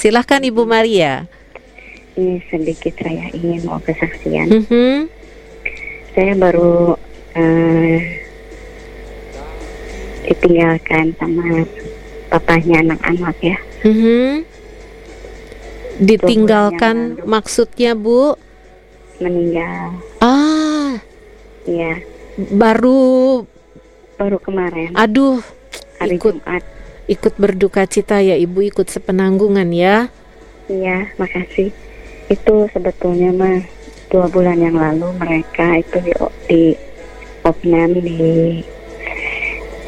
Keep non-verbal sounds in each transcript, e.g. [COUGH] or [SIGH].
Silahkan Ibu Maria. Ini sedikit saya ingin mau kesaksian. Mhm. Saya baru eh, ditinggalkan sama papahnya anak-anak ya. Ditinggalkan bulan yang lalu. maksudnya Bu? Meninggal. Ah, Ya, baru baru kemarin aduh hari ikut Jumat. Ikut berduka cita ya Ibu ikut sepenanggungan ya. Iya, makasih. Itu sebetulnya mah dua bulan yang lalu mereka itu di di opnam di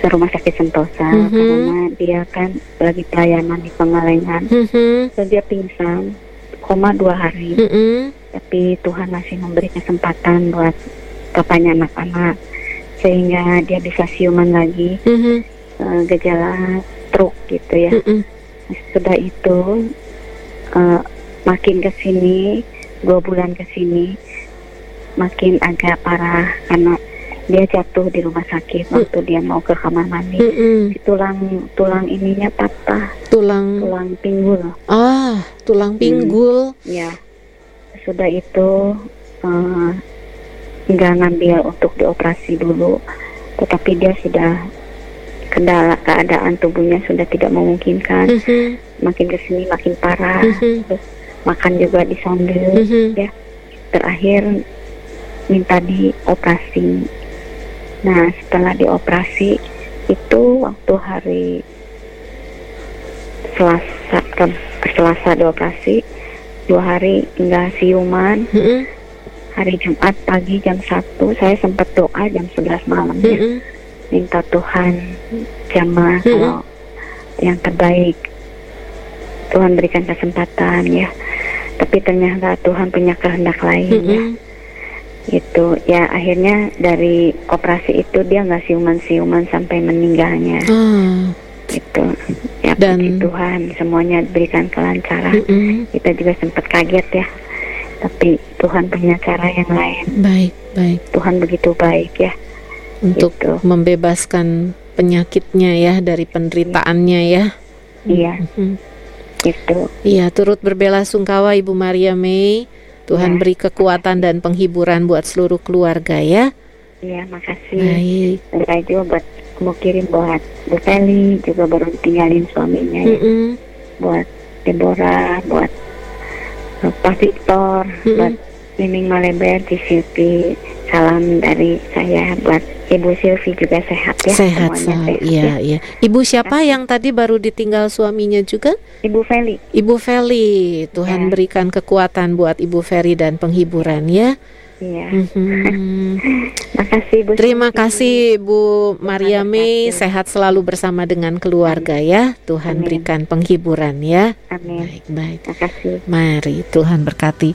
rumah sakit Sentosa Mhm. karena dia kan lagi pelayanan di Pengalengan. Mhm. Terus dia pingsan, koma dua hari. Mhm. Tapi Tuhan masih memberi kesempatan buat papanya anak-anak sehingga dia bisa siuman lagi Mhm. eh, gejala stroke gitu ya. Mhm. Sudah itu eh, makin ke sini dua bulan ke sini makin agak parah karena dia jatuh di rumah sakit waktu dia mau ke kamar mandi. Mhm. Tulang tulang ininya patah, Tulang tulang pinggul. ah, tulang pinggul. Ya, sudah itu nggak ngambil untuk dioperasi dulu, tetapi dia sudah kendala keadaan tubuhnya sudah tidak memungkinkan. Mhm. Makin ke sini makin parah. Mhm. Terus makan juga disambil. Mhm. Terakhir minta dioperasi. Nah, setelah dioperasi itu waktu hari Selasa ke Selasa dioperasi dua hari nggak siuman Mhm. hari Jumat pagi jam 1 saya sempat doa jam 11 malam ya. Minta Tuhan jamah Mm-mm. kalau yang terbaik Tuhan berikan kesempatan ya tapi ternyata Tuhan punya kehendak lain ya Mhm. itu ya akhirnya dari operasi itu dia nggak siuman-siuman sampai meninggalnya Ah. itu ya Dan- puji Tuhan semuanya diberikan kelancaran Mhm. kita juga sempat kaget ya tapi Tuhan punya cara yang lain Baik, baik. Tuhan begitu baik ya Untuk Gitu. membebaskan penyakitnya ya dari penderitaannya ya. iya Mhm. itu Iya, turut berbela sungkawa Ibu Maria Mei. Tuhan Ya. beri kekuatan dan penghiburan buat seluruh keluarga ya. iya makasih Baik. saya juga buat mau kirim buat Bu Feli juga baru ditinggalin suaminya ya. Mhm. buat Deborah buat uh, Pak Victor Mm-mm. buat Miming Maleber di salam dari saya buat Ibu Silvi juga sehat ya Sehat sehat Iya, ya. iya. Ibu siapa yang tadi baru ditinggal suaminya juga? Ibu Feli Ibu Feli. Tuhan Ya. berikan kekuatan buat Ibu Feli dan penghiburan ya. iya Mhm. [LAUGHS] makasih Bu Terima Silvi. kasih Bu Maria Mei, sehat selalu bersama dengan keluarga ya. Tuhan Amin. berikan penghiburan ya. amin Baik, baik. makasih Mari Tuhan berkati.